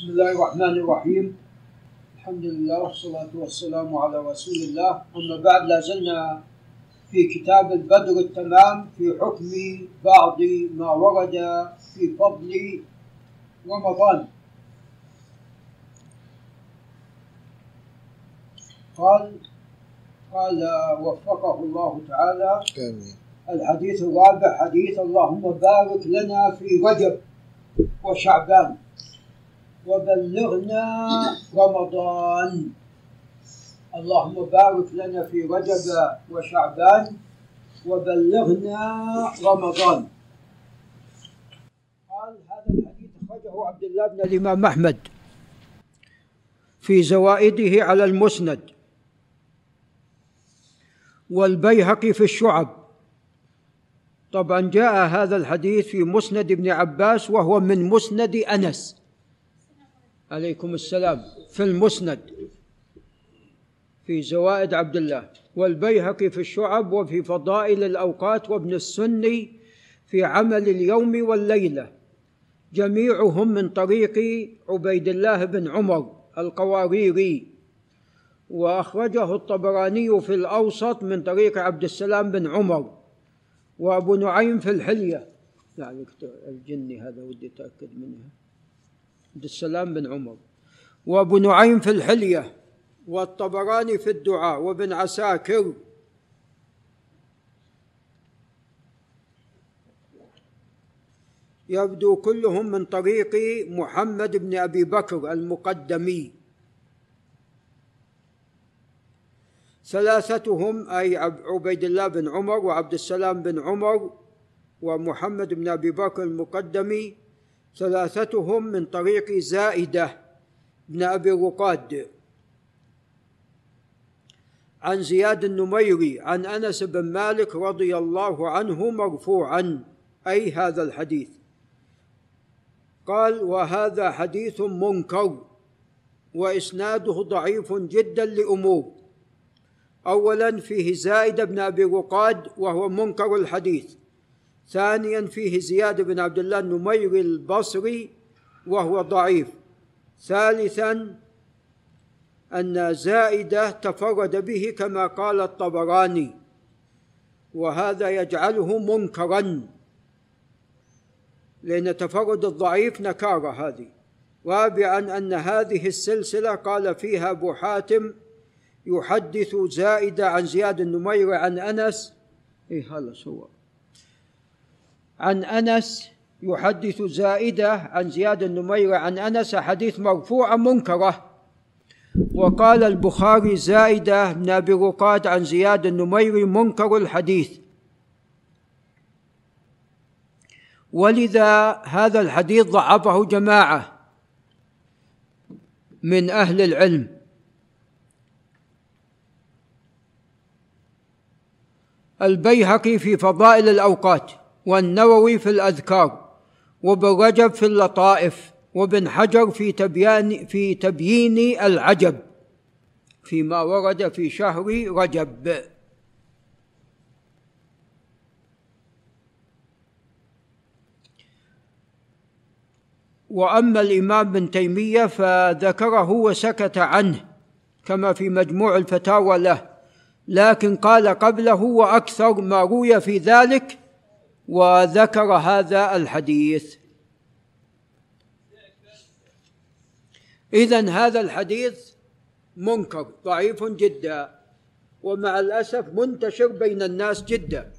بسم الله الرحمن الرحيم. الحمد لله والصلاة والسلام على رسول الله. أما بعد لا زلنا في كتاب البدر التمام في حكم بعض ما ورد في فضل رمضان. قال قال وفقه الله تعالى آمين. الحديث الرابع حديث اللهم بارك لنا في رجب وشعبان. وبلغنا رمضان. اللهم بارك لنا في رجب وشعبان وبلغنا رمضان. قال هذا الحديث أخرجه عبد الله بن الإمام أحمد في زوائده على المسند. والبيهقي في الشعب. طبعا جاء هذا الحديث في مسند ابن عباس وهو من مسند أنس. عليكم السلام في المسند في زوائد عبد الله والبيهقي في الشعب وفي فضائل الأوقات وابن السني في عمل اليوم والليلة. جميعهم من طريق عبيد الله بن عمر القواريري. وأخرجه الطبراني في الأوسط من طريق عبد السلام بن عمر. وأبو نعيم في الحلية. يعني الجني هذا ودي أتأكد منها. عبد السلام بن عمر وابو نعيم في الحلية والطبراني في الدعاء وابن عساكر. يبدو كلهم من طريق محمد بن أبي بكر المقدمي. ثلاثتهم أي عبيد الله بن عمر وعبد السلام بن عمر ومحمد بن أبي بكر المقدمي. ثلاثتهم من طريق زائدة بن أبي رقاد. عن زياد النميري عن أنس بن مالك رضي الله عنه مرفوعا أي هذا الحديث. قال وهذا حديث منكر وإسناده ضعيف جدا لأمور. اولا فيه زائد بن أبي رقاد وهو منكر الحديث. ثانيا فيه زياد بن عبد الله النميري البصري وهو ضعيف. ثالثا أن زائدة تفرد به كما قال الطبراني وهذا يجعله منكرا. لأن تفرد الضعيف نكارة هذه. رابعا أن هذه السلسلة قال فيها أبو حاتم يحدث زائدة عن زياد النمير عن أنس. إيه هذا صور عن أنس يحدث زائدة عن زياد النمير عن أنس حديث مرفوع منكرة. وقال البخاري زائدة بن أبي رقاد عن زياد النمير منكر الحديث. ولذا هذا الحديث ضعفه جماعة من أهل العلم. البيهقي في فضائل الأوقات. والنووي في الأذكار وابن رجب في اللطائف وابن حجر في تبيان في تبيين العجب فيما ورد في شهر رجب. وأما الإمام ابن تيمية فذكره وسكت عنه كما في مجموع الفتاوى له لكن قال قبله وأكثر ما روي في ذلك وذكر هذا الحديث. اذا هذا الحديث منكر ضعيف جدا ومع الأسف منتشر بين الناس جدا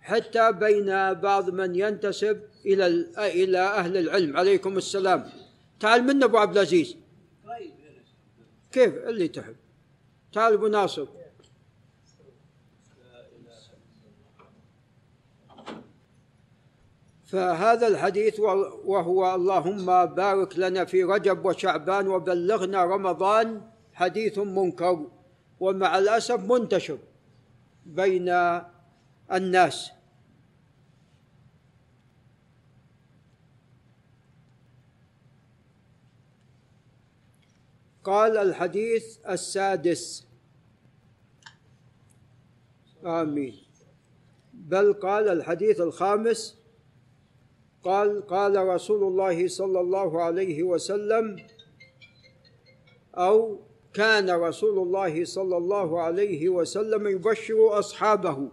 حتى بين بعض من ينتسب إلى إلى أهل العلم. عليكم السلام. تعال منا أبو عبد العزيز. كيف اللي تحب؟ تعال أبو ناصر. فهذا الحديث وهو اللهم بارك لنا في رجب وشعبان وبلغنا رمضان حديث منكر ومع الأسف منتشر بين الناس. قال الحديث السادس. آمين. بل قال الحديث الخامس. قال قال رسول الله صلى الله عليه وسلم أو كان رسول الله صلى الله عليه وسلم يبشر أصحابه.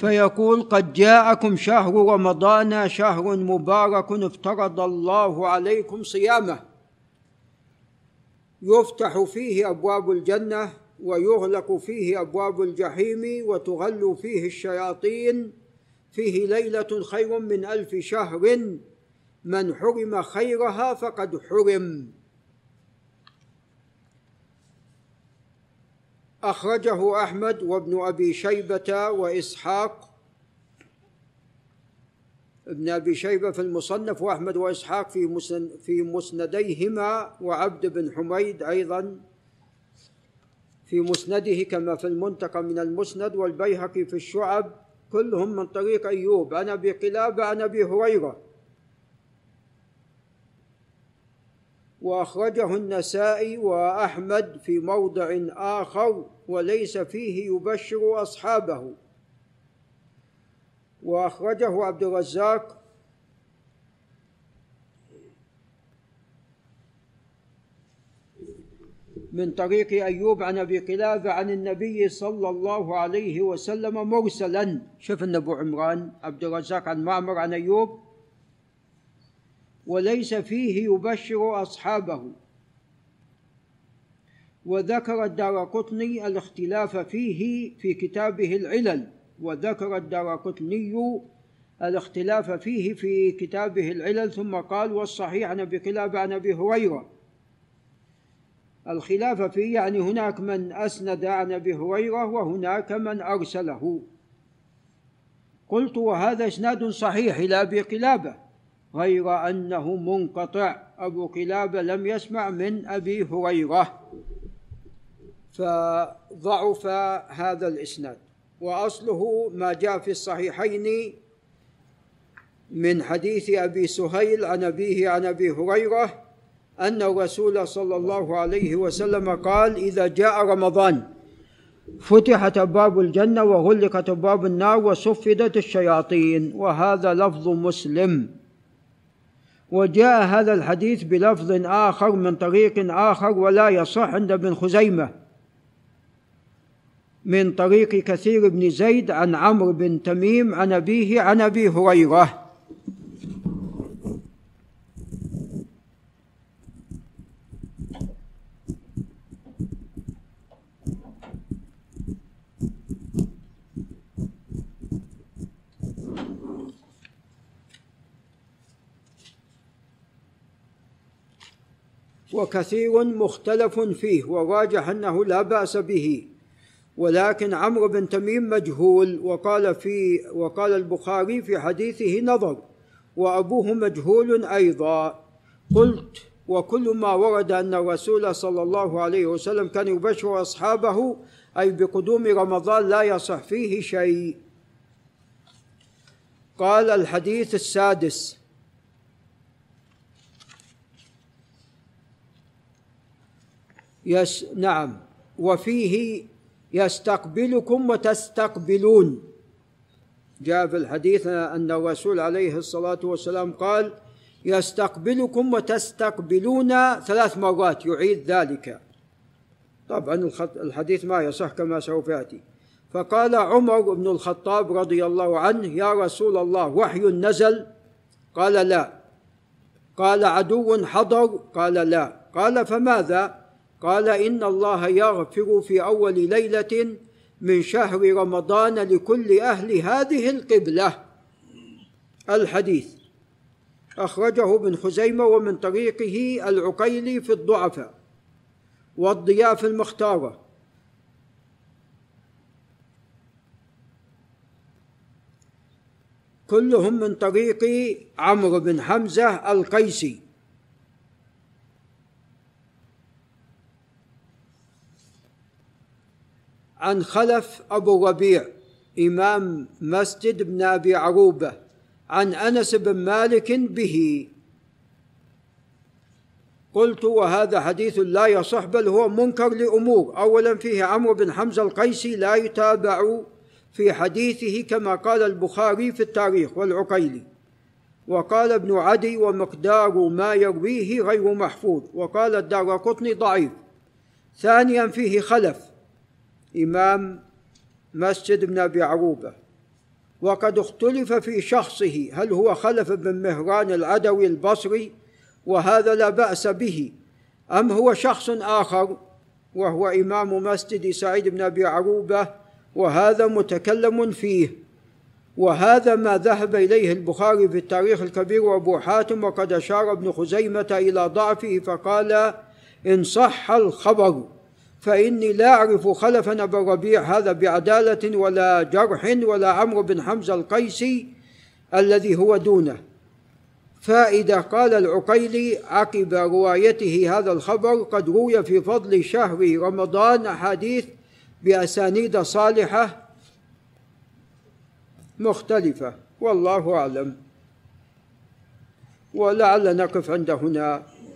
فيقول قد جاءكم شهر رمضان شهر مبارك افترض الله عليكم صيامه. يفتح فيه أبواب الجنة ويغلق فيه أبواب الجحيم وتغل فيه الشياطين. فيه ليلة خير من ألف شهر. من حرم خيرها فقد حرم. أخرجه أحمد وابن أبي شيبة وإسحاق. ابن أبي شيبة في المصنف وأحمد وإسحاق في في مسنديهما وعبد بن حميد أيضا. في مسنده كما في المنتقى من المسند والبيهقي في الشعب كلهم من طريق أيوب. عن أبي قلابة عن أبي هريرة وأخرجه النسائي وأحمد في موضع آخر وليس فيه يبشر أصحابه. وأخرجه عبد الرزاق من طريق أيوب عن أبي قلابة عن النبي صلى الله عليه وسلم مرسلا. شوف ابو عمران عبد الرزاق عن معمر عن أيوب. وليس فيه يبشر أصحابه. وذكر الدارقطني الاختلاف فيه في كتابه العلل. وذكر الدارقطني الاختلاف فيه في كتابه العلل ثم قال والصحيح عن أبي قلاب عن أبي هريرة. الخلاف فيه يعني هناك من أسند عن أبي هريرة وهناك من أرسله. قلت وهذا إسناد صحيح إلى أبي قلابه غير أنه منقطع. أبو قلابه لم يسمع من أبي هريرة. فضعف هذا الإسناد. وأصله ما جاء في الصحيحين من حديث أبي سهيل عن أبيه عن أبي هريرة أن الرسول صلى الله عليه وسلم قال إذا جاء رمضان فتحت ابواب الجنة وغلقت ابواب النار وصفدت الشياطين. وهذا لفظ مسلم. وجاء هذا الحديث بلفظ آخر من طريق آخر ولا يصح عند ابن خزيمة. من طريق كثير بن زيد عن عمرو بن تميم عن أبيه عن أبي هريرة. وكثير مختلف فيه وراجح أنه لا بأس به. ولكن عمرو بن تميم مجهول وقال في وقال البخاري في حديثه نظر وأبوه مجهول أيضا. قلت وكل ما ورد أن الرسول صلى الله عليه وسلم كان يبشر أصحابه أي بقدوم رمضان لا يصح فيه شيء. قال الحديث السادس يس نعم. وفيه يستقبلكم وتستقبلون. جاء في الحديث أن الرسول عليه الصلاة والسلام قال يستقبلكم وتستقبلون ثلاث مرات. يعيد ذلك. طبعا الحديث ما يصح كما سوف يأتي. فقال عمر بن الخطاب رضي الله عنه يا رسول الله وحي نزل؟ قال لا. قال عدو حضر؟ قال لا. قال فماذا؟ قال إن الله يغفر في أول ليلة من شهر رمضان لكل أهل هذه القبلة. الحديث. أخرجه ابن خزيمة ومن طريقه العقيلي في الضعفاء والضياء في المختاره كلهم من طريق عمرو بن حمزة القيسي. عن خلف أبو ربيع إمام مسجد بن أبي عروبة عن أنس بن مالك به. قلت وهذا حديث لا يصح بل هو منكر لأمور. اولا فيه عمرو بن حمزة القيسي لا يتابع في حديثه كما قال البخاري في التاريخ والعقيلي. وقال ابن عدي ومقدار ما يرويه غير محفوظ. وقال الدار قطني ضعيف. ثانيا فيه خلف. إمام مسجد بن أبي عروبة. وقد اختلف في شخصه هل هو خلف بن مهران العدوي البصري وهذا لا بأس به أم هو شخص آخر وهو إمام مسجد سعيد بن أبي عروبة وهذا متكلم فيه. وهذا ما ذهب إليه البخاري في التاريخ الكبير وأبو حاتم وقد أشار ابن خزيمة إلى ضعفه فقال إن صح الخبر. فإني لا أعرف خلفا أبا الربيع هذا بعدالة ولا جرح ولا عمرو بن حمزة القيسي الذي هو دونه. فإذا قال العقيلي عقب روايته هذا الخبر قد روي في فضل شهر رمضان أحاديث بأسانيد صالحة مختلفة. والله أعلم. ولعل نقف عند هنا.